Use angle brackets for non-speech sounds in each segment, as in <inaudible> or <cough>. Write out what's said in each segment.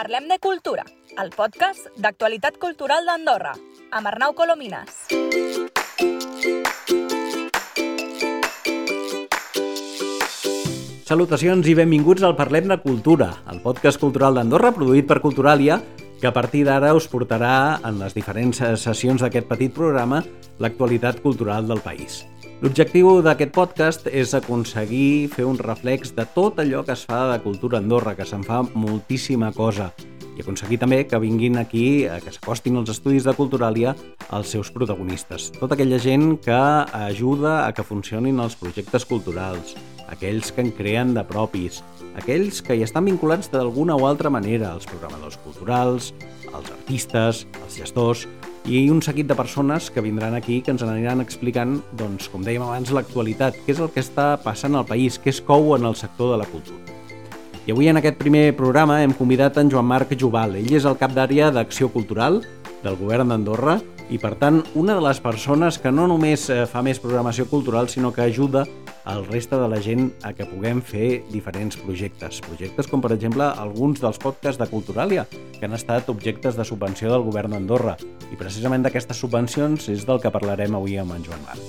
Parlem de Cultura, el podcast d'actualitat cultural d'Andorra, amb Arnau Colomines. Salutacions i benvinguts al Parlem de Cultura, el podcast cultural d'Andorra produït per Culturalia, que a partir d'ara us portarà en les diferents sessions d'aquest petit programa l'actualitat cultural del país. L'objectiu d'aquest podcast és aconseguir fer un reflex de tot allò que es fa de cultura a Andorra, que se'n fa moltíssima cosa, i aconseguir també que vinguin aquí, eh, que s'acostin als estudis de Culturalia els seus protagonistes. Tota aquella gent que ajuda a que funcionin els projectes culturals, aquells que en creen de propis, aquells que hi estan vinculats d'alguna o altra manera, els programadors culturals, els artistes, els gestors i un seguit de persones que vindran aquí que ens aniran explicant, doncs, com dèiem abans, l'actualitat, què és el que està passant al país, què es cou en el sector de la cultura. I avui en aquest primer programa hem convidat en Joan Marc Jubal. Ell és el cap d'àrea d'Acció Cultural del govern d'Andorra i, per tant, una de les persones que no només eh, fa més programació cultural, sinó que ajuda al resta de la gent a que puguem fer diferents projectes. Projectes com, per exemple, alguns dels podcasts de Culturalia, que han estat objectes de subvenció del govern d'Andorra. I precisament d'aquestes subvencions és del que parlarem avui amb en Joan Marc.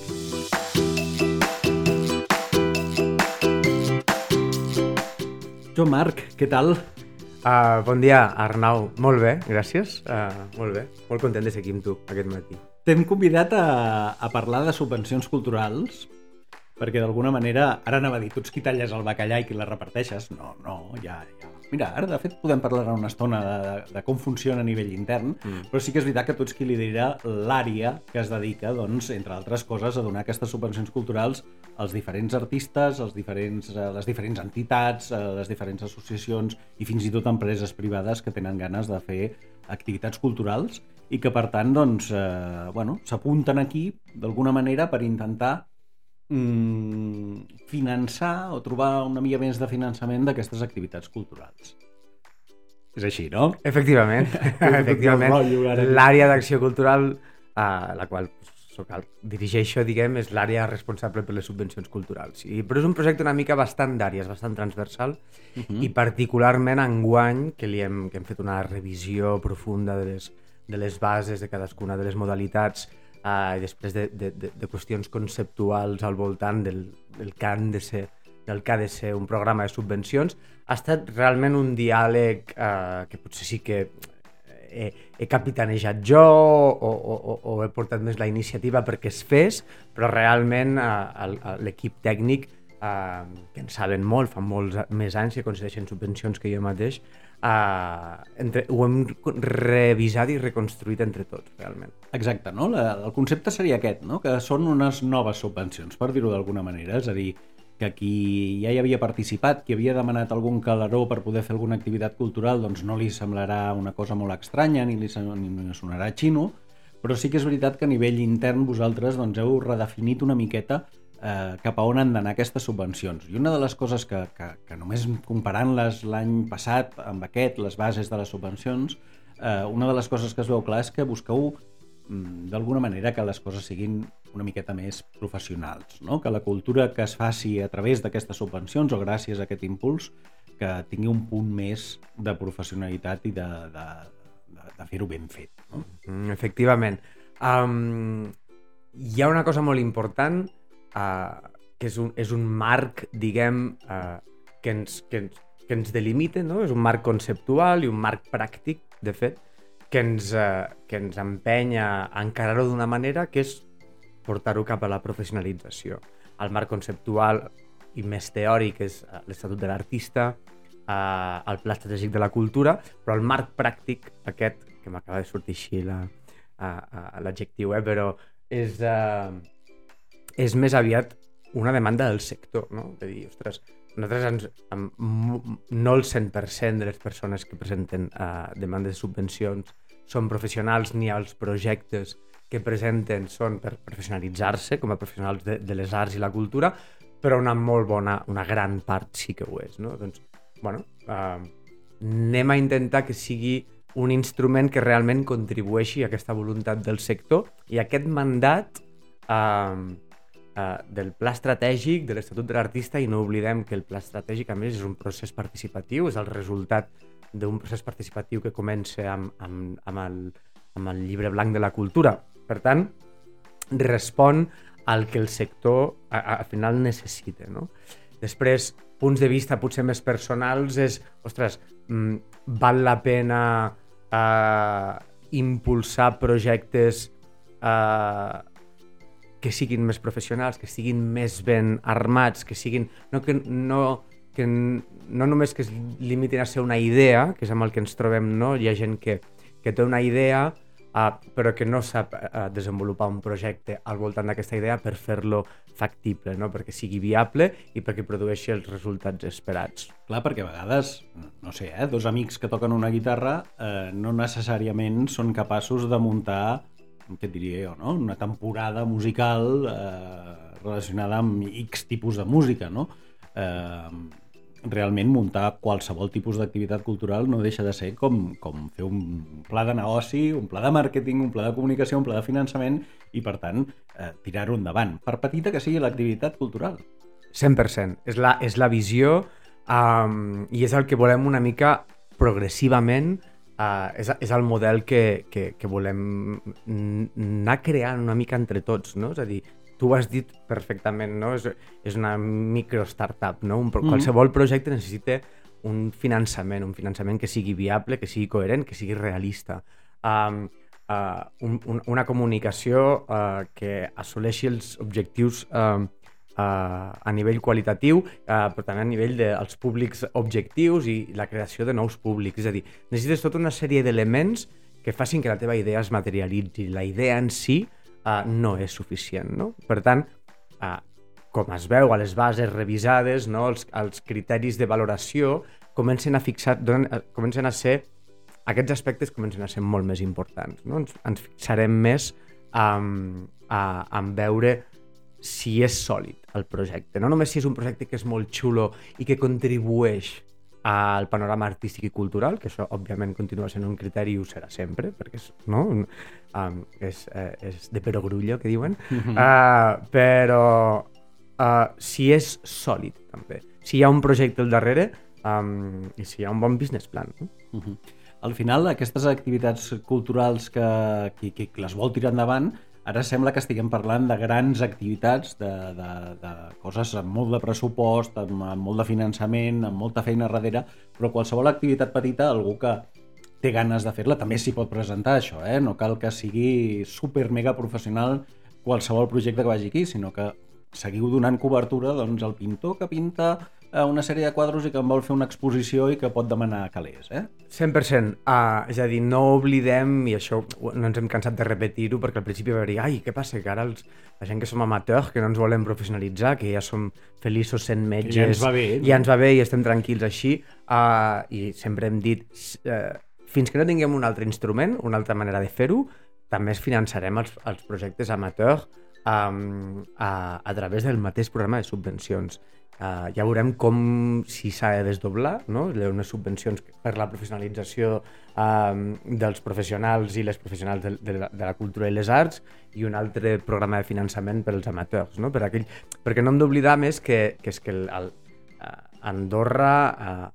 Joan Marc, què tal? Uh, bon dia, Arnau. Molt bé, gràcies. Uh, molt bé. Molt content de ser aquí amb tu aquest matí. T'hem convidat a, a parlar de subvencions culturals perquè d'alguna manera, ara anava a dir, tu ets qui talles el bacallà i qui la reparteixes. No, no, ja, ja. Mira, ara de fet podem parlar una estona de, de, de com funciona a nivell intern, mm. però sí que és veritat que tu ets qui lidera l'àrea que es dedica, doncs, entre altres coses, a donar aquestes subvencions culturals als diferents artistes, als diferents, a les diferents entitats, a les diferents associacions i fins i tot empreses privades que tenen ganes de fer activitats culturals i que, per tant, doncs, eh, bueno, s'apunten aquí d'alguna manera per intentar mm, finançar o trobar una mica més de finançament d'aquestes activitats culturals. És així, no? Efectivament, <laughs> <laughs> efectivament. L'àrea d'acció cultural, a la qual soc el, dirigeixo, diguem, és l'àrea responsable per les subvencions culturals. I, però és un projecte una mica bastant d'àrees, bastant transversal, uh -huh. i particularment enguany, que, li hem, que hem fet una revisió profunda de les, de les bases de cadascuna de les modalitats, uh, i després de, de, de, de qüestions conceptuals al voltant del, del que han de ser del que ha de ser un programa de subvencions, ha estat realment un diàleg eh, que potser sí que he, he capitanejat jo o, o, o he portat més la iniciativa perquè es fes, però realment eh, l'equip tècnic, eh, que en saben molt, fa molts més anys que concedeixen subvencions que jo mateix, uh, entre, ho hem revisat i reconstruït entre tots, realment. Exacte, no? La, el concepte seria aquest, no? que són unes noves subvencions, per dir-ho d'alguna manera, és a dir, que qui ja hi havia participat, qui havia demanat algun calaró per poder fer alguna activitat cultural, doncs no li semblarà una cosa molt estranya ni li, ni sonarà xino, però sí que és veritat que a nivell intern vosaltres doncs, heu redefinit una miqueta eh, cap a on han d'anar aquestes subvencions. I una de les coses que, que, que només comparant-les l'any passat amb aquest, les bases de les subvencions, eh, una de les coses que es veu clar és que busqueu mm, d'alguna manera que les coses siguin una miqueta més professionals, no? que la cultura que es faci a través d'aquestes subvencions o gràcies a aquest impuls que tingui un punt més de professionalitat i de, de, de, de fer-ho ben fet. No? Mm, efectivament. Um, hi ha una cosa molt important uh, que és un, és un marc, diguem, uh, que, ens, que, ens, que ens delimita, no? és un marc conceptual i un marc pràctic, de fet, que ens, uh, que ens empenya a encarar-ho d'una manera que és portar-ho cap a la professionalització. El marc conceptual i més teòric és l'Estatut de l'Artista, uh, el Pla Estratègic de la Cultura, però el marc pràctic, aquest, que m'acaba de sortir així l'adjectiu, uh, uh, eh, però és, uh, és més aviat una demanda del sector, no? De dir, ostres, nosaltres ens, no el 100% de les persones que presenten uh, demandes de subvencions són professionals ni els projectes que presenten són per professionalitzar-se com a professionals de, de les arts i la cultura, però una molt bona, una gran part sí que ho és, no? Doncs, bueno, uh, anem a intentar que sigui un instrument que realment contribueixi a aquesta voluntat del sector i aquest mandat uh, eh, del pla estratègic de l'Estatut de l'Artista i no oblidem que el pla estratègic a més és un procés participatiu, és el resultat d'un procés participatiu que comença amb, amb, amb, el, amb el llibre blanc de la cultura. Per tant, respon al que el sector a, a, al final necessita. No? Després, punts de vista potser més personals és, ostres, mm, val la pena eh, impulsar projectes eh, que siguin més professionals, que siguin més ben armats, que siguin... No, que, no, que no només que es limitin a ser una idea, que és amb el que ens trobem, no? Hi ha gent que, que té una idea uh, però que no sap uh, desenvolupar un projecte al voltant d'aquesta idea per fer-lo factible, no? perquè sigui viable i perquè produeixi els resultats esperats. Clar, perquè a vegades, no sé, eh, dos amics que toquen una guitarra eh, no necessàriament són capaços de muntar, què et diria jo, no? una temporada musical eh, relacionada amb X tipus de música, no? Eh, realment muntar qualsevol tipus d'activitat cultural no deixa de ser com, com fer un pla de negoci, un pla de màrqueting, un pla de comunicació, un pla de finançament i, per tant, eh, tirar-ho endavant, per petita que sigui l'activitat cultural. 100%. És la, és la visió um, i és el que volem una mica progressivament uh, és, és el model que, que, que volem anar creant una mica entre tots, no? És a dir, tu ho has dit perfectament, no? És, és una micro-startup, no? Un, mm. Qualsevol projecte necessita un finançament, un finançament que sigui viable, que sigui coherent, que sigui realista. Um, uh, un, un, una comunicació uh, que assoleixi els objectius uh, uh, a nivell qualitatiu, uh, però també a nivell dels públics objectius i la creació de nous públics. És a dir, necessites tota una sèrie d'elements que facin que la teva idea es materialitzi. La idea en si uh, no és suficient. No? Per tant, uh, com es veu a les bases revisades, no? els, els criteris de valoració comencen a fixar, donen, uh, comencen a ser aquests aspectes comencen a ser molt més importants. No? Ens, ens fixarem més um, a, en veure si és sòlid el projecte. No només si és un projecte que és molt xulo i que contribueix al panorama artístic i cultural, que això òbviament continua sent un criteri i ho serà sempre, perquè és, no? um, és, eh, és de perogrullo, que diuen, uh -huh. uh, però uh, si és sòlid, també. Si hi ha un projecte al darrere um, i si hi ha un bon business plan. No? Uh -huh. Al final, aquestes activitats culturals que, que, que les vol tirar endavant Ara sembla que estiguem parlant de grans activitats, de, de, de coses amb molt de pressupost, amb, amb molt de finançament, amb molta feina darrere, però qualsevol activitat petita, algú que té ganes de fer-la, també s'hi pot presentar això, eh? no cal que sigui super mega professional qualsevol projecte que vagi aquí, sinó que seguiu donant cobertura doncs, al pintor que pinta eh, una sèrie de quadros i que en vol fer una exposició i que pot demanar calés, eh? 100%. Uh, ah, és a dir, no oblidem, i això no ens hem cansat de repetir-ho, perquè al principi va dir, ai, què passa, que ara els, la gent que som amateurs, que no ens volem professionalitzar, que ja som feliços sent metges... ja ens va bé. Ja ens va bé i estem tranquils així. Uh, I sempre hem dit, uh, fins que no tinguem un altre instrument, una altra manera de fer-ho, també es finançarem els, els projectes amateurs um, a, a través del mateix programa de subvencions. Uh, ja veurem com si s'ha de desdoblar, no? unes subvencions per la professionalització uh, dels professionals i les professionals de, de, la, de la cultura i les arts i un altre programa de finançament per als amateurs, no? per aquell... perquè no hem d'oblidar més que, que és que el, el, Andorra uh,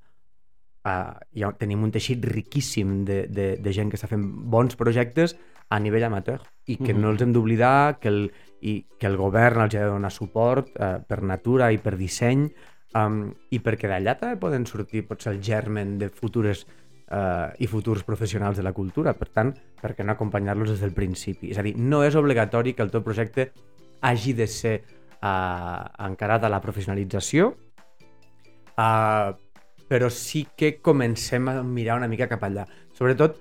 uh, ja tenim un teixit riquíssim de, de, de gent que està fent bons projectes a nivell amateur i que mm -hmm. no els hem d'oblidar que el, i que el govern els ha de donar suport eh, per natura i per disseny um, i perquè d'allà també poden sortir potser el germen de futures eh, i futurs professionals de la cultura. Per tant, per què no acompanyar-los des del principi? És a dir, no és obligatori que el teu projecte hagi de ser eh, encarat a la professionalització, eh, però sí que comencem a mirar una mica cap allà. Sobretot,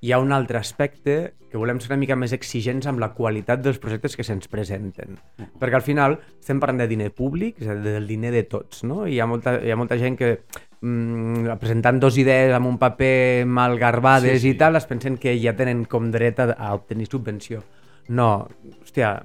hi ha un altre aspecte que volem ser una mica més exigents amb la qualitat dels projectes que se'ns presenten. Perquè al final estem parlant de diner públic, és a dir, del diner de tots, no? I hi ha molta, hi ha molta gent que mm, presentant dos idees amb un paper mal garbades sí, sí. i tal, es pensen que ja tenen com dret a, a obtenir subvenció. No, hòstia,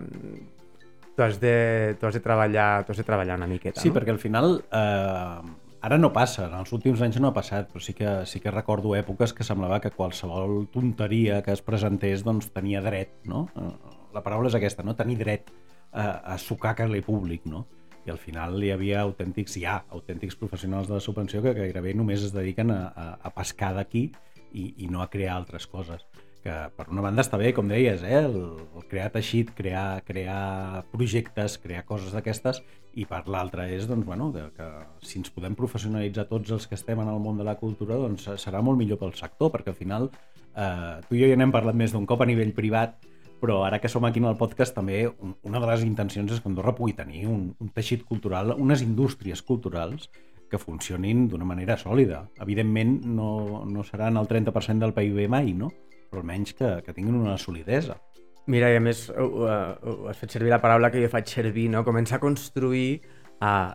tu has de, tu has de treballar, tu has de treballar una miqueta, sí, no? perquè al final eh, Ara no passa, en els últims anys no ha passat, però sí que, sí que recordo èpoques que semblava que qualsevol tonteria que es presentés doncs, tenia dret, no? Eh, la paraula és aquesta, no? Tenir dret a, a sucar calé públic, no? i al final hi havia autèntics, hi ha autèntics professionals de la subvenció que gairebé només es dediquen a, a, a pescar d'aquí i, i no a crear altres coses que per una banda està bé, com deies, eh? el, el crear teixit, crear, crear projectes, crear coses d'aquestes, i per l'altra és doncs, bueno, que, que si ens podem professionalitzar tots els que estem en el món de la cultura, doncs serà molt millor pel sector, perquè al final eh, tu i jo ja n'hem parlat més d'un cop a nivell privat, però ara que som aquí en el podcast també una de les intencions és que Andorra pugui tenir un, un teixit cultural, unes indústries culturals que funcionin d'una manera sòlida. Evidentment no, no seran el 30% del PIB mai, no? Però almenys que, que tinguin una solidesa. Mira, i a més, uh, uh, has fet servir la paraula que jo faig servir, no? Comença a construir uh,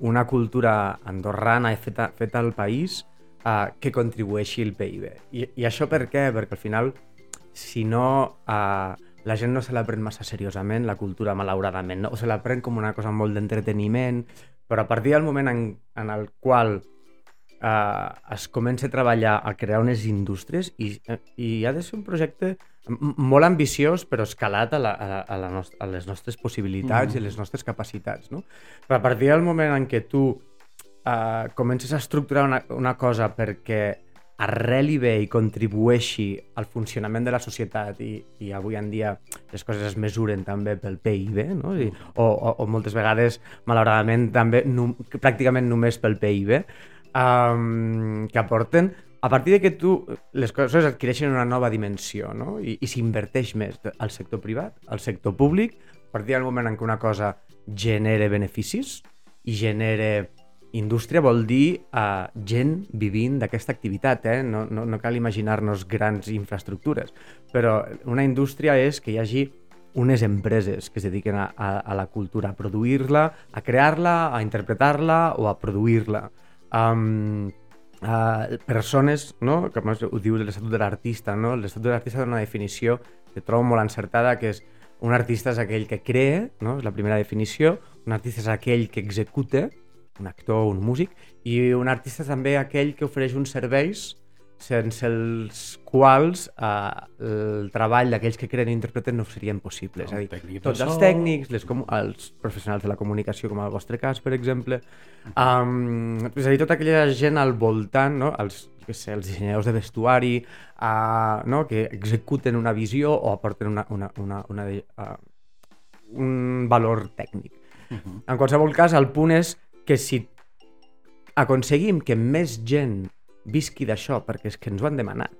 una cultura andorrana feta, feta al país uh, que contribueixi al PIB. I, I això per què? Perquè al final, si no, uh, la gent no se la pren massa seriosament, la cultura, malauradament, no? o se la pren com una cosa molt d'entreteniment, però a partir del moment en, en el qual eh, es comença a treballar a crear unes indústries i, i ha de ser un projecte molt ambiciós però escalat a, la, a, a, la nost a les nostres possibilitats mm. i les nostres capacitats. No? Però a partir del moment en què tu eh, comences a estructurar una, una cosa perquè arreli bé i contribueixi al funcionament de la societat i, i avui en dia les coses es mesuren també pel PIB no? I, o, o, o moltes vegades malauradament també no, pràcticament només pel PIB um, que aporten a partir de que tu les coses adquireixen una nova dimensió no? i, i s'inverteix més al sector privat, al sector públic, a partir del moment en què una cosa genere beneficis i genere indústria vol dir uh, gent vivint d'aquesta activitat, eh? no, no, no cal imaginar-nos grans infraestructures, però una indústria és que hi hagi unes empreses que es dediquen a, a, a la cultura, a produir-la, a crear-la, a interpretar-la o a produir-la um, uh, persones, no? com ho diu l'Estatut de l'Artista, no? l'Estatut de l'Artista dona una definició que trobo molt encertada, que és un artista és aquell que crea, no? és la primera definició, un artista és aquell que executa, un actor, un músic, i un artista és també aquell que ofereix uns serveis sense els quals eh, el treball d'aquells que creen i interpreten no serien possibles. No, és a dir, tots els tècnics, les els professionals de la comunicació, com el vostre cas, per exemple, um, és a dir, tota aquella gent al voltant, no? els, que sé, els dissenyadors de vestuari, uh, no? que executen una visió o aporten una, una, una, una, uh, un valor tècnic. Uh -huh. En qualsevol cas, el punt és que si aconseguim que més gent visqui d'això, perquè és que ens ho han demanat,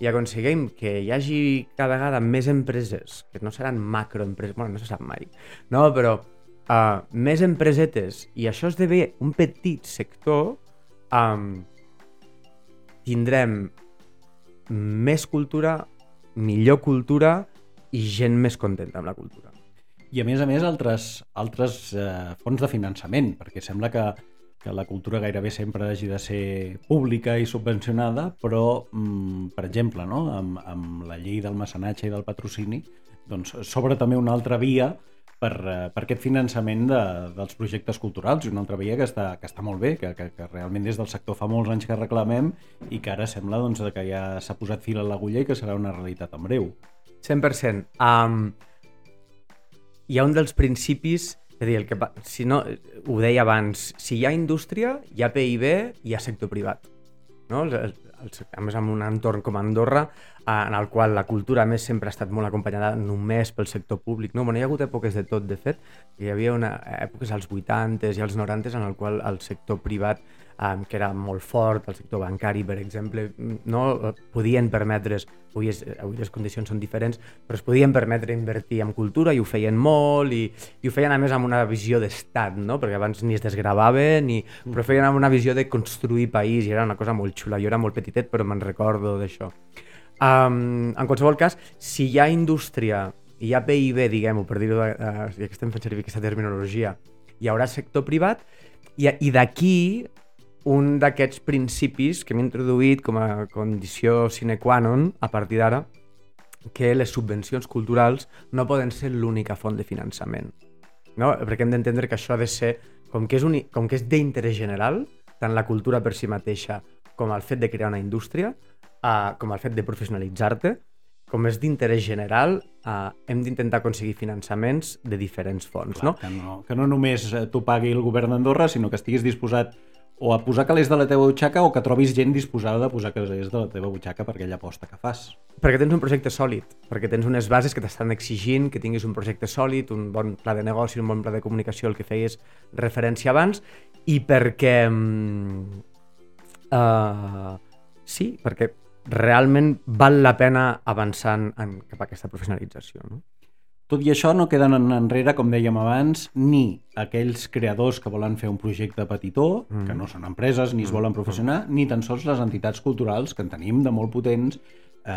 i aconseguim que hi hagi cada vegada més empreses, que no seran macroempreses, bueno, no se sap mai, no, però uh, més empresetes, i això esdevé un petit sector, um, tindrem més cultura, millor cultura i gent més contenta amb la cultura. I a més a més altres, altres eh, fonts de finançament, perquè sembla que que la cultura gairebé sempre hagi de ser pública i subvencionada, però, mm, per exemple, no? amb, amb la llei del mecenatge i del patrocini, doncs s'obre també una altra via per, eh, per aquest finançament de, dels projectes culturals una altra via que està, que està molt bé, que, que, que realment des del sector fa molts anys que reclamem i que ara sembla doncs, que ja s'ha posat fil a l'agulla i que serà una realitat en breu. 100%. Um, hi ha un dels principis és a dir, el que, si no, ho deia abans, si hi ha indústria, hi ha PIB, hi ha sector privat. No? El, el, el, a més, en un entorn com Andorra, en el qual la cultura, més, sempre ha estat molt acompanyada només pel sector públic. No? Bueno, hi ha hagut èpoques de tot, de fet. Hi havia una, èpoques als 80s i als 90s en el qual el sector privat um, que era molt fort, el sector bancari, per exemple, no podien permetre's, avui, és, avui les condicions són diferents, però es podien permetre invertir en cultura i ho feien molt i, i ho feien a més amb una visió d'estat, no? perquè abans ni es desgravaven, ni, però feien amb una visió de construir país i era una cosa molt xula. Jo era molt petitet però me'n recordo d'això. Um, en qualsevol cas, si hi ha indústria i hi ha PIB, diguem-ho, per dir-ho, uh, ja que estem fent servir aquesta terminologia, hi haurà sector privat i, i d'aquí un d'aquests principis que hem introduït com a condició sine qua non a partir d'ara, que les subvencions culturals no poden ser l'única font de finançament. No? Perquè hem d'entendre que això ha de ser, com que és, un, com que és d'interès general, tant la cultura per si mateixa com el fet de crear una indústria, uh, com el fet de professionalitzar-te, com és d'interès general, uh, hem d'intentar aconseguir finançaments de diferents fons, Clar, no? Que no, que no només eh, t'ho pagui el govern d'Andorra, sinó que estiguis disposat o a posar calés de la teva butxaca o que trobis gent disposada a posar calés de la teva butxaca per aquella aposta que fas. Perquè tens un projecte sòlid, perquè tens unes bases que t'estan exigint que tinguis un projecte sòlid, un bon pla de negoci, un bon pla de comunicació, el que feies referència abans, i perquè... Uh, sí, perquè realment val la pena avançant en, cap a aquesta professionalització. No? Tot i això no queden en enrere, com dèiem abans, ni aquells creadors que volen fer un projecte petitó, mm. que no són empreses ni es volen professionar, ni tan sols les entitats culturals, que en tenim de molt potents. Eh,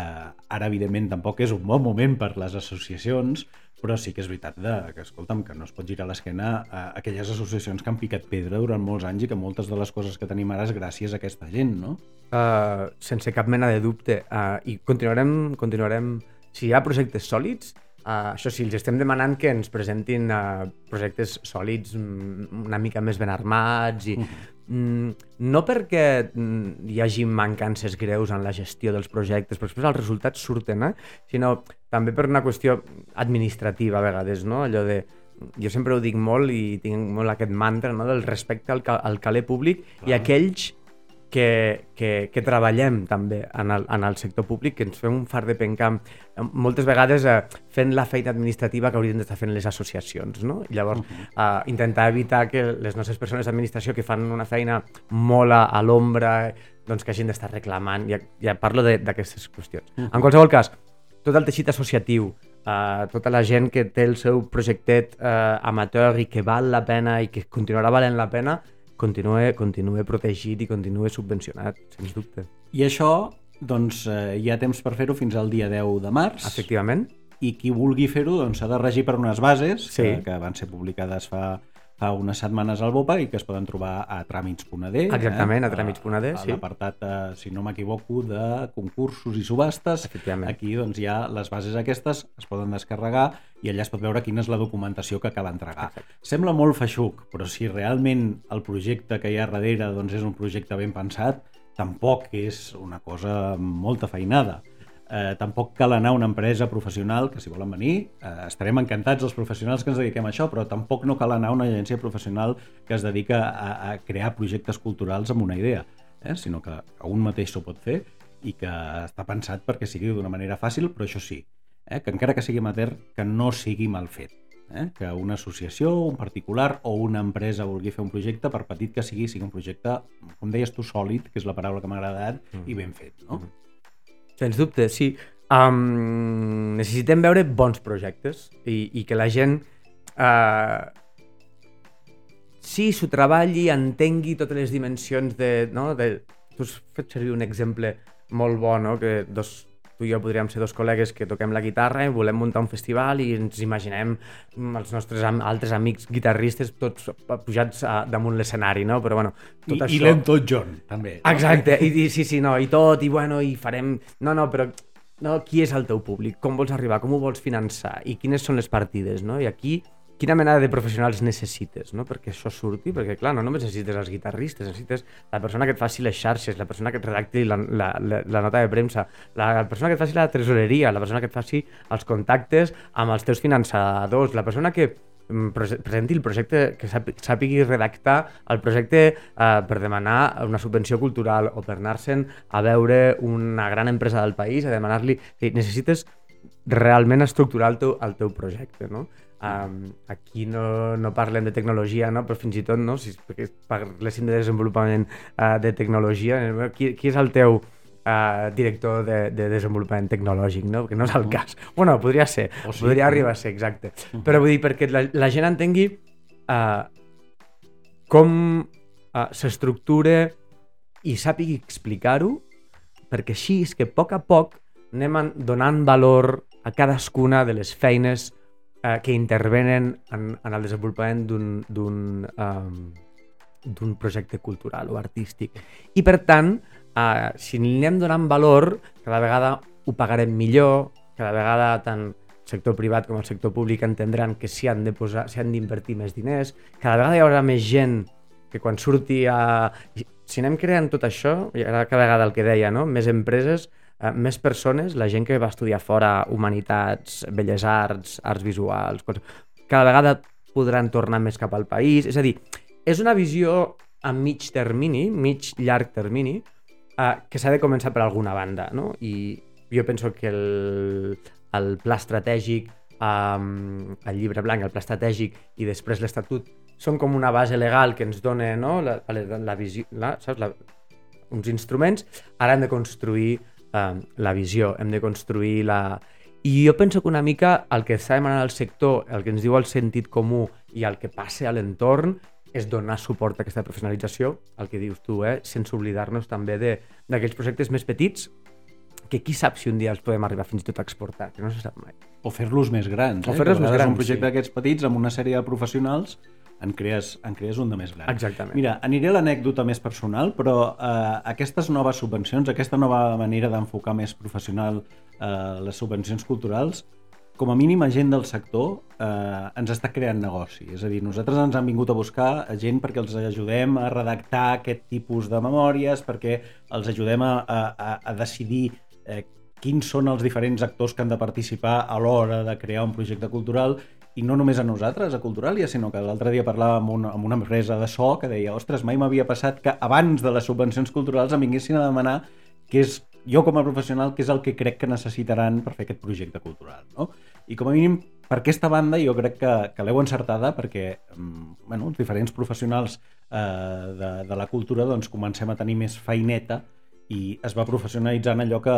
ara, evidentment, tampoc és un bon moment per les associacions, però sí que és veritat de, que, escolta'm, que no es pot girar l'esquena a aquelles associacions que han picat pedra durant molts anys i que moltes de les coses que tenim ara és gràcies a aquesta gent, no? Uh, sense cap mena de dubte. Uh, I continuarem, continuarem... Si hi ha projectes sòlids, uh, això sí, els estem demanant que ens presentin uh, projectes sòlids mm, una mica més ben armats i... -huh. Mm, no perquè mm, hi hagi mancances greus en la gestió dels projectes, però després els resultats surten, eh? sinó també per una qüestió administrativa a vegades, no? allò de jo sempre ho dic molt i tinc molt aquest mantra no? del respecte al, ca al caler públic Clar. i aquells que, que, que treballem també en el, en el sector públic, que ens fem un far de pencamp moltes vegades eh, fent la feina administrativa que haurien d'estar fent les associacions, no? I llavors -huh. eh, intentar evitar que les nostres persones d'administració que fan una feina molt a, a l'ombra doncs que hagin d'estar reclamant, ja, ja parlo d'aquestes qüestions. -huh. En qualsevol cas, tot el teixit associatiu, eh, tota la gent que té el seu projectet eh, amateur i que val la pena i que continuarà valent la pena, continue, continue protegit i continue subvencionat, sens dubte. I això, doncs, eh, hi ha temps per fer-ho fins al dia 10 de març. Efectivament. I qui vulgui fer-ho doncs, s'ha de regir per unes bases Sí. que, que van ser publicades fa, fa unes setmanes al BOPA i que es poden trobar a tràmits.d. Exactament, a tràmits.d, a, sí. A l'apartat, eh, si no m'equivoco, de concursos i subhastes. Efectivament. Aquí doncs, hi ha les bases aquestes, es poden descarregar i allà es pot veure quina és la documentació que cal entregar. Exacte. Sembla molt feixuc, però si realment el projecte que hi ha darrere doncs, és un projecte ben pensat, tampoc és una cosa molta feinada. Eh, tampoc cal anar a una empresa professional, que si volen venir, eh, estarem encantats els professionals que ens dediquem a això, però tampoc no cal anar a una agència professional que es dedica a, a crear projectes culturals amb una idea, eh? sinó que un mateix s'ho pot fer i que està pensat perquè sigui d'una manera fàcil, però això sí, eh? que encara que sigui amateur, que no sigui mal fet. Eh? Que una associació, un particular o una empresa vulgui fer un projecte, per petit que sigui, sigui un projecte, com deies tu, sòlid, que és la paraula que m'ha agradat, Mm. i ben fet. No? Sens dubte, sí. Um, necessitem veure bons projectes i, i que la gent uh, sí, s'ho treballi, entengui totes les dimensions de... No? de tu has fet servir un exemple molt bo, no? que dos, tu i jo podríem ser dos col·legues que toquem la guitarra i volem muntar un festival i ens imaginem mm, els nostres am altres amics guitarristes tots pujats a, damunt l'escenari, no? Però bueno, tot I, això... I l'Ento John, també. no? Exacte, <laughs> I, i sí, sí, no, i tot, i bueno, i farem... No, no, però no, qui és el teu públic? Com vols arribar? Com ho vols finançar? I quines són les partides, no? I aquí, quina mena de professionals necessites, no? Perquè això surti, perquè clar, no només necessites els guitarristes, necessites la persona que et faci les xarxes, la persona que et redacti la, la, la, la nota de premsa, la persona que et faci la tresoreria, la persona que et faci els contactes amb els teus finançadors, la persona que mm, prese- presenti el projecte, que sàpi- sàpigui redactar el projecte eh, per demanar una subvenció cultural o per anar-se'n a veure una gran empresa del país, a demanar-li... Necessites realment estructurar el teu, el teu projecte, no? Um, aquí no, no parlem de tecnologia, no? però fins i tot no? si perquè parléssim de desenvolupament uh, de tecnologia, eh, qui, qui és el teu uh, director de, de desenvolupament tecnològic, no? que no és el cas. Bueno, podria ser, O sí. podria arribar a ser, exacte. Però vull dir, perquè la, la gent entengui uh, com uh, s'estructura i sàpigui explicar-ho, perquè així és que a poc a poc anem donant valor a cadascuna de les feines eh, que intervenen en, en el desenvolupament d'un d'un um, d'un projecte cultural o artístic. I per tant, eh, si anem donant valor, cada vegada ho pagarem millor, cada vegada tant el sector privat com el sector públic entendran que s'hi han de posar, s'hi han d'invertir més diners, cada vegada hi haurà més gent que quan surti a... Si anem creant tot això, i ara cada vegada el que deia, no? més empreses, eh, més persones, la gent que va estudiar fora humanitats, belles arts, arts visuals, coses, cada vegada podran tornar més cap al país. És a dir, és una visió a mig termini, mig llarg termini, eh, que s'ha de començar per alguna banda, no? I jo penso que el, el pla estratègic, um, el llibre blanc, el pla estratègic i després l'Estatut són com una base legal que ens dona no? la, la, la visió, la, saps? La, uns instruments, ara hem de construir la visió, hem de construir la... I jo penso que una mica el que està demanant el sector, el que ens diu el sentit comú i el que passa a l'entorn és donar suport a aquesta professionalització, el que dius tu, eh? sense oblidar-nos també d'aquells projectes més petits que qui sap si un dia els podem arribar fins i tot a exportar, que no se sap mai. O fer-los més grans. O fer-los més grans, Un projecte sí. d'aquests petits amb una sèrie de professionals en crees, en crees un de més gran. Exactament. Mira, aniré a l'anècdota més personal, però eh, aquestes noves subvencions, aquesta nova manera d'enfocar més professional eh, les subvencions culturals, com a mínim a gent del sector eh, ens està creant negoci. És a dir, nosaltres ens han vingut a buscar gent perquè els ajudem a redactar aquest tipus de memòries, perquè els ajudem a, a, a decidir eh, quins són els diferents actors que han de participar a l'hora de crear un projecte cultural i no només a nosaltres, a Culturalia, sinó que l'altre dia parlava amb una, amb una empresa de so que deia, ostres, mai m'havia passat que abans de les subvencions culturals em vinguessin a demanar què és jo com a professional què és el que crec que necessitaran per fer aquest projecte cultural. No? I com a mínim per aquesta banda jo crec que, que l'heu encertada perquè mm, bueno, els diferents professionals eh, de, de la cultura doncs, comencem a tenir més feineta i es va professionalitzant allò que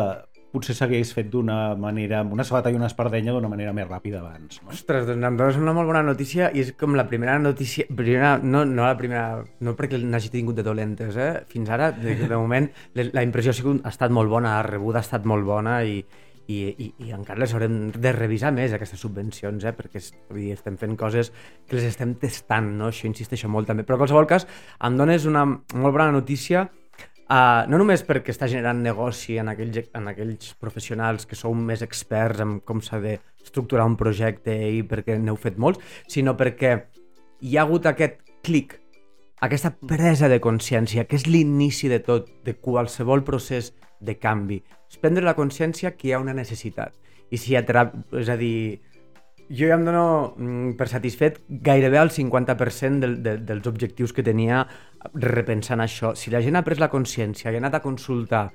potser s'hagués fet d'una manera, amb una sabata i una espardenya d'una manera més ràpida abans. No? Ostres, doncs em dones una molt bona notícia i és com la primera notícia, primera, no, no la primera, no perquè n'hagi tingut de dolentes, eh? Fins ara, de, de moment, la impressió ha, sigut, ha estat molt bona, la rebuda ha estat molt bona i, i, i, i encara les haurem de revisar més, aquestes subvencions, eh? perquè dir, estem fent coses que les estem testant, no? això insisteixo molt també. Però en qualsevol cas, em dones una molt bona notícia Uh, no només perquè està generant negoci en aquells, en aquells professionals que sou més experts en com s'ha d'estructurar un projecte i perquè n'heu fet molts, sinó perquè hi ha hagut aquest clic, aquesta presa de consciència, que és l'inici de tot, de qualsevol procés de canvi. És prendre la consciència que hi ha una necessitat. I si a. És a dir, jo ja em dono mm, per satisfet gairebé el 50% del, de, dels objectius que tenia repensant això. Si la gent ha pres la consciència i ha anat a consultar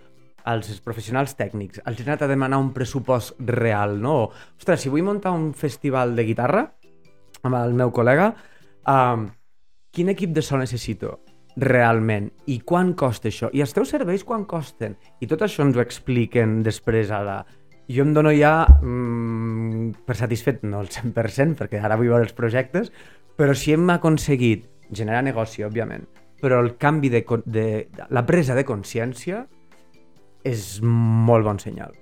als professionals tècnics, els ha anat a demanar un pressupost real, no? Ostres, si vull muntar un festival de guitarra amb el meu col·lega, um, quin equip de so necessito realment i quan costa això i els teus serveis quan costen i tot això ens ho expliquen després a la... jo em dono ja mm, per satisfet, no el 100% perquè ara vull veure els projectes però si hem aconseguit generar negoci, òbviament però el canvi de, de, de la presa de consciència és molt bon senyal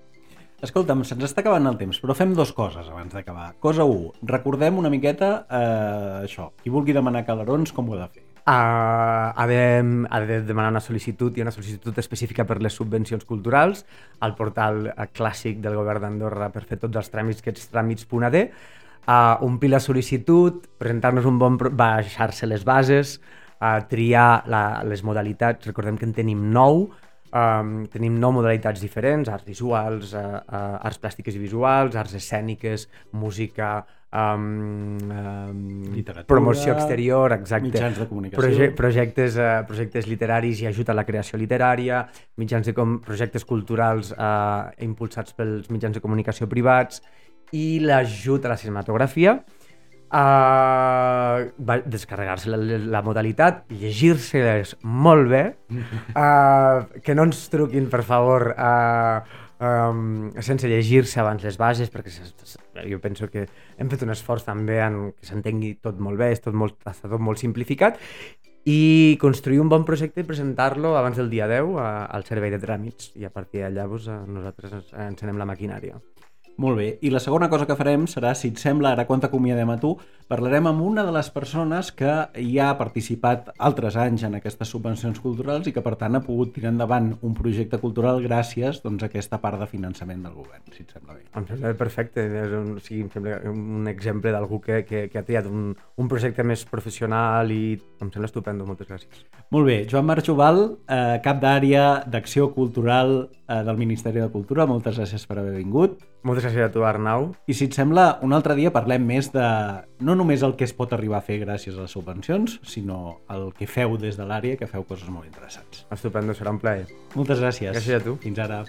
Escolta'm, se'ns està acabant el temps, però fem dues coses abans d'acabar. Cosa 1, recordem una miqueta eh, això, qui vulgui demanar calarons, com ho ha de fer? Uh, ha, de, ha de demanar una sol·licitud i una sol·licitud específica per les subvencions culturals al portal eh, clàssic del govern d'Andorra per fer tots els tràmits, aquests tràmits.ad, uh, omplir la sol·licitud, presentar-nos un bon... baixar-se les bases, uh, triar la, les modalitats, recordem que en tenim nou, Um, tenim nou modalitats diferents, arts visuals, uh, uh, arts plàstiques i visuals, arts escèniques, música, um, um, Literatura, promoció exterior, exacte. mitjans de comunicació. Proje projectes, uh, projectes literaris i ajut a la creació literària, mitjans de com projectes culturals uh, impulsats pels mitjans de comunicació privats i l'ajut a la cinematografia uh, va descarregar-se la, la modalitat, llegir-se-les molt bé, uh, <laughs> que no ens truquin, per favor, uh, um, sense llegir-se abans les bases, perquè jo penso que hem fet un esforç també en que s'entengui tot molt bé, és tot molt, està tot molt simplificat, i construir un bon projecte i presentar-lo abans del dia 10 a, al servei de tràmits i a partir d'allà doncs, eh, nosaltres encenem la maquinària. Molt bé. I la segona cosa que farem serà, si et sembla, ara quan t'acomiadem a tu, parlarem amb una de les persones que ja ha participat altres anys en aquestes subvencions culturals i que, per tant, ha pogut tirar endavant un projecte cultural gràcies doncs, a aquesta part de finançament del govern, si et sembla bé. Em sembla perfecte, és un, o sigui, em sembla un exemple d'algú que, que, que ha triat un, un projecte més professional i em sembla estupendo, moltes gràcies. Molt bé. Joan Marc Jubal, eh, cap d'àrea d'acció cultural del Ministeri de Cultura. Moltes gràcies per haver vingut. Moltes gràcies a tu, Arnau. I si et sembla, un altre dia parlem més de no només el que es pot arribar a fer gràcies a les subvencions, sinó el que feu des de l'àrea, que feu coses molt interessants. Estupendo, serà un plaer. Moltes gràcies. Gràcies a tu. Fins ara.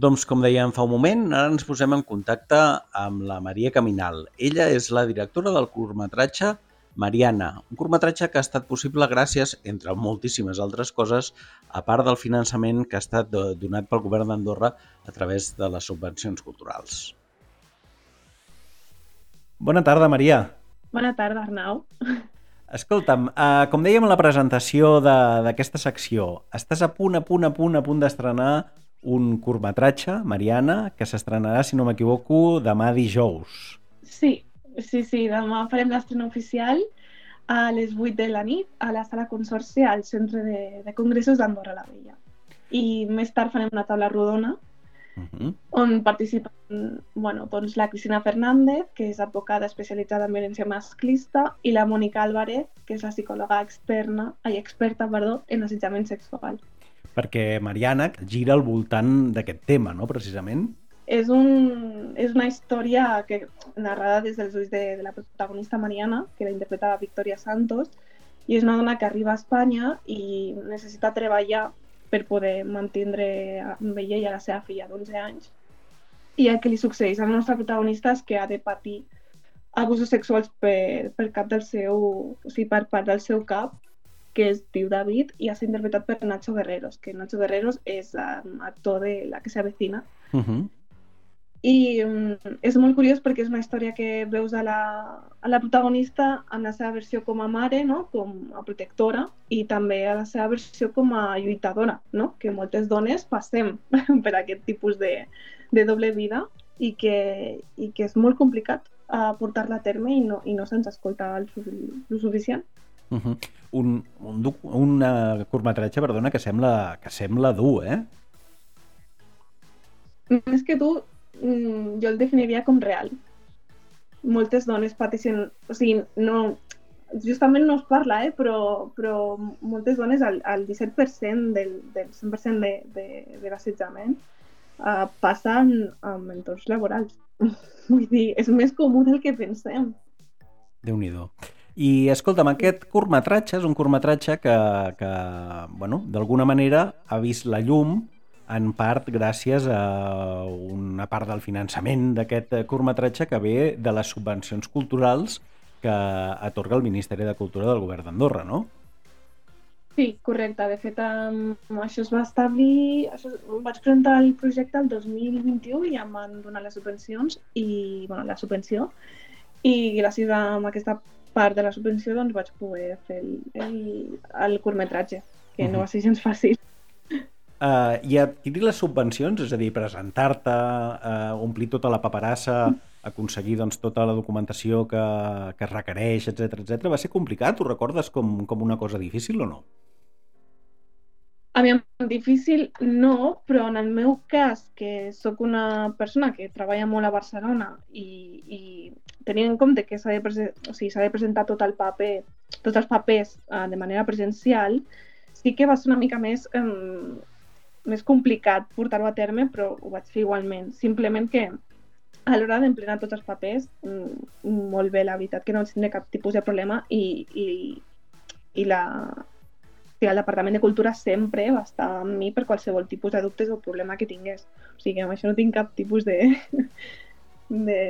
Doncs, com dèiem fa un moment, ara ens posem en contacte amb la Maria Caminal. Ella és la directora del curtmetratge Mariana, un curtmetratge que ha estat possible gràcies, entre moltíssimes altres coses, a part del finançament que ha estat donat pel govern d'Andorra a través de les subvencions culturals. Bona tarda, Maria. Bona tarda, Arnau. <laughs> Escolta'm, eh, com dèiem a la presentació d'aquesta secció, estàs a punt, a punt, a punt, a punt d'estrenar un curtmetratge, Mariana, que s'estrenarà, si no m'equivoco, demà dijous. Sí, sí, sí, demà farem l'estrena oficial a les 8 de la nit a la sala Consorci al Centre de, de Congressos d'Andorra la Vella. I més tard farem una taula rodona uh -huh. on participen bueno, doncs, la Cristina Fernández, que és advocada especialitzada en violència masclista, i la Mònica Álvarez, que és la psicòloga externa, ai, experta perdó, en assetjament sexual perquè Mariana gira al voltant d'aquest tema, no?, precisament. És, un, és una història que narrada des dels ulls de, de la protagonista Mariana, que la interpreta Victoria Santos, i és una dona que arriba a Espanya i necessita treballar per poder mantindre amb ella i a la seva filla d'11 anys. I el que li succeeix la nostra protagonista és que ha de patir abusos sexuals per, per cap del seu, o sigui, per part del seu cap que es diu David i és interpretat per Nacho Guerreros, que Nacho Guerreros és um, actor de La que s'avecina. Uh -huh. I um, és molt curiós perquè és una història que veus a la, a la protagonista en la seva versió com a mare, no? com a protectora, i també a la seva versió com a lluitadora, no? que moltes dones passem <laughs> per aquest tipus de, de doble vida i que, i que és molt complicat a portar-la a terme i no, i no se'ns escolta el, el suficient. Uh -huh. Un, un, un uh, curtmetratge, perdona, que sembla, que sembla dur, eh? Més que dur, mm, jo el definiria com real. Moltes dones pateixen... O sigui, no, justament no es parla, eh? però, però moltes dones, el, el 17% del, del 100% de, de, de l'assetjament uh, passen en entorns laborals. <laughs> Vull dir, és més comú del que pensem. Déu-n'hi-do. I escolta'm, aquest curtmetratge és un curtmetratge que, que bueno, d'alguna manera ha vist la llum en part gràcies a una part del finançament d'aquest curtmetratge que ve de les subvencions culturals que atorga el Ministeri de Cultura del Govern d'Andorra, no? Sí, correcte. De fet, um, això es va establir... Això, vaig presentar el projecte el 2021 i em van donar les subvencions i, bueno, la subvenció i gràcies a aquesta part de la subvenció doncs vaig poder fer el, el, el curtmetratge, que uh -huh. no va ser gens fàcil. Uh, I adquirir les subvencions, és a dir, presentar-te, uh, omplir tota la paperassa, aconseguir doncs, tota la documentació que, que es requereix, etc etc. va ser complicat? Ho recordes com, com una cosa difícil o no? A mi, difícil no, però en el meu cas, que sóc una persona que treballa molt a Barcelona i, i tenint en compte que s'ha de, o sigui, de presentar tot el paper, tots els papers uh, de manera presencial, sí que va ser una mica més, um, més complicat portar-ho a terme, però ho vaig fer igualment. Simplement que a l'hora d'emplenar tots els papers, um, molt bé, la veritat que no vaig cap tipus de problema i, i, i la, sí, el Departament de Cultura sempre va estar amb mi per qualsevol tipus de dubtes o problema que tingués. O sigui, amb això no tinc cap tipus de, <laughs> de,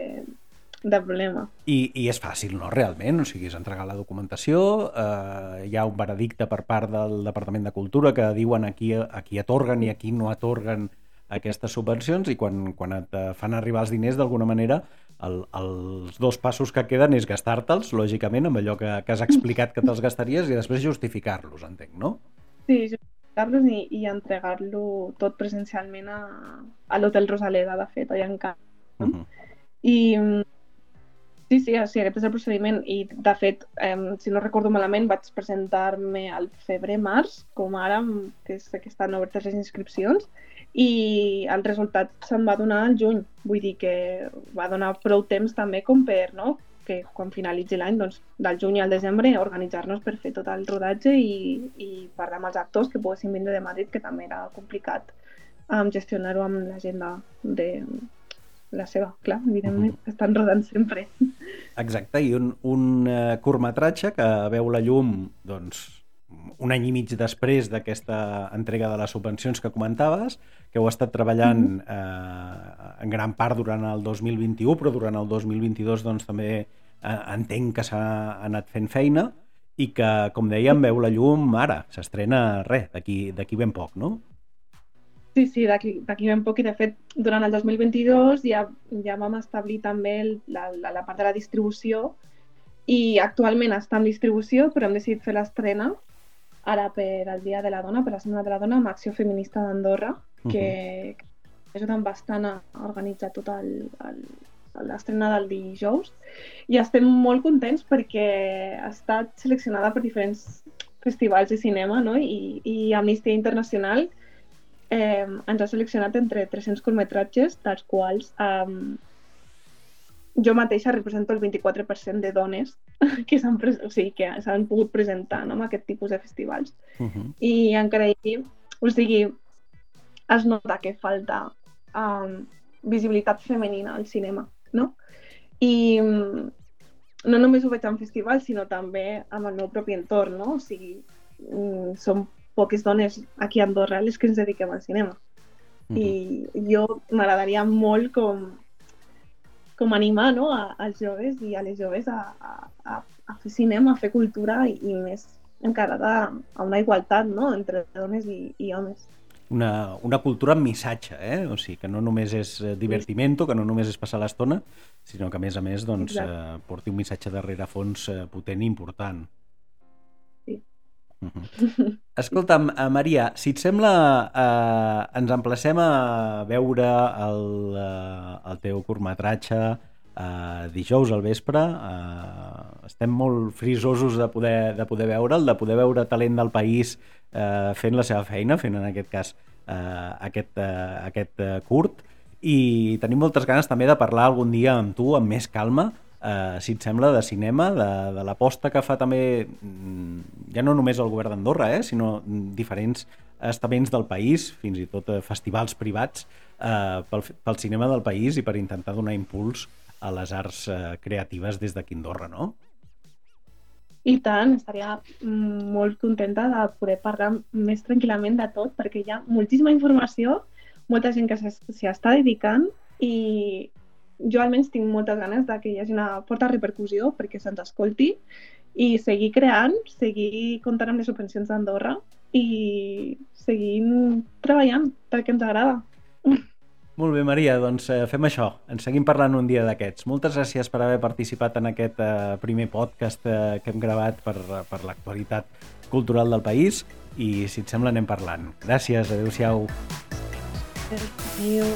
de problema. I, I és fàcil, no? Realment, o sigui, és entregar la documentació, eh, hi ha un veredicte per part del Departament de Cultura que diuen a qui, a qui atorguen i a qui no atorguen aquestes subvencions i quan, quan et fan arribar els diners, d'alguna manera, el, els dos passos que queden és gastar-te'ls, lògicament, amb allò que, que has explicat que te'ls gastaries i després justificar-los, entenc, no? Sí, justificar-los i, i entregar-lo tot presencialment a, a l'Hotel Rosaleda, de fet, allà en Camp. Uh -huh. I Sí, sí, sí, aquest és el procediment i de fet, eh, si no recordo malament, vaig presentar-me al febrer-març, com ara, que és que estan obertes les inscripcions, i el resultat se'n va donar al juny. Vull dir que va donar prou temps també com per, no?, que quan finalitzi l'any, doncs, del juny al desembre, organitzar-nos per fer tot el rodatge i, i parlar amb els actors que poguessin vindre de Madrid, que també era complicat um, gestionar-ho amb l'agenda de, la seva, clar, evidentment, -huh. estan rodant sempre. Exacte, i un, un uh, curtmetratge que veu la llum, doncs, un any i mig després d'aquesta entrega de les subvencions que comentaves, que heu estat treballant eh, en gran part durant el 2021, però durant el 2022 doncs, també eh, entenc que s'ha anat fent feina i que, com dèiem, veu la llum ara, s'estrena res, d'aquí ben poc, no? Sí, sí, d'aquí ben poc. I de fet durant el 2022 ja, ja vam establir també la, la, la part de la distribució i actualment està en distribució però hem decidit fer l'estrena ara per al Dia de la Dona, per la Setmana de la Dona amb Acció Feminista d'Andorra que, uh -huh. ajuden bastant a organitzar tot l'estrena del dijous i estem molt contents perquè ha estat seleccionada per diferents festivals de cinema no? I, i Amnistia Internacional eh, ens ha seleccionat entre 300 curtmetratges, dels quals eh, jo mateixa represento el 24% de dones <laughs> que s'han o sigui, que s'han pogut presentar no, en aquest tipus de festivals. Uh -huh. I encara així, o sigui, es nota que falta um, visibilitat femenina al cinema, no? I no només ho veig en festivals, sinó també amb el meu propi entorn, no? O sigui, mm, som poques dones aquí a Andorra les que ens dediquem al cinema. Mm -hmm. I jo m'agradaria molt com, com animar no, a, als joves i a les joves a, a, a fer cinema, a fer cultura i, i més encarada a una igualtat no, entre dones i, i homes. Una, una cultura amb missatge, eh? o sigui, que no només és eh, divertimento, que no només és passar l'estona, sinó que a més a més doncs, eh, porti un missatge darrere fons eh, potent i important. -huh. Escolta'm, uh, Maria, si et sembla, uh, ens emplacem a veure el, uh, el teu curtmetratge uh, dijous al vespre. Uh, estem molt frisosos de poder, de poder veure'l, de poder veure talent del país uh, fent la seva feina, fent en aquest cas uh, aquest, uh, aquest uh, curt, i tenim moltes ganes també de parlar algun dia amb tu amb més calma eh, si et sembla, de cinema, de, de l'aposta que fa també, mm, ja no només el govern d'Andorra, eh, sinó diferents estaments del país, fins i tot eh, festivals privats, eh, pel, pel cinema del país i per intentar donar impuls a les arts eh, creatives des d'aquí Andorra, no? I tant, estaria mm, molt contenta de poder parlar més tranquil·lament de tot, perquè hi ha moltíssima informació, molta gent que s'hi està dedicant i, jo almenys tinc moltes ganes de que hi hagi una forta repercussió perquè se'ns escolti i seguir creant, seguir comptant amb les subvencions d'Andorra i seguir treballant pel que ens agrada. Molt bé, Maria, doncs eh, fem això. Ens seguim parlant un dia d'aquests. Moltes gràcies per haver participat en aquest eh, primer podcast eh, que hem gravat per, per l'actualitat cultural del país i, si et sembla, anem parlant. Gràcies, adeu-siau. Adéu.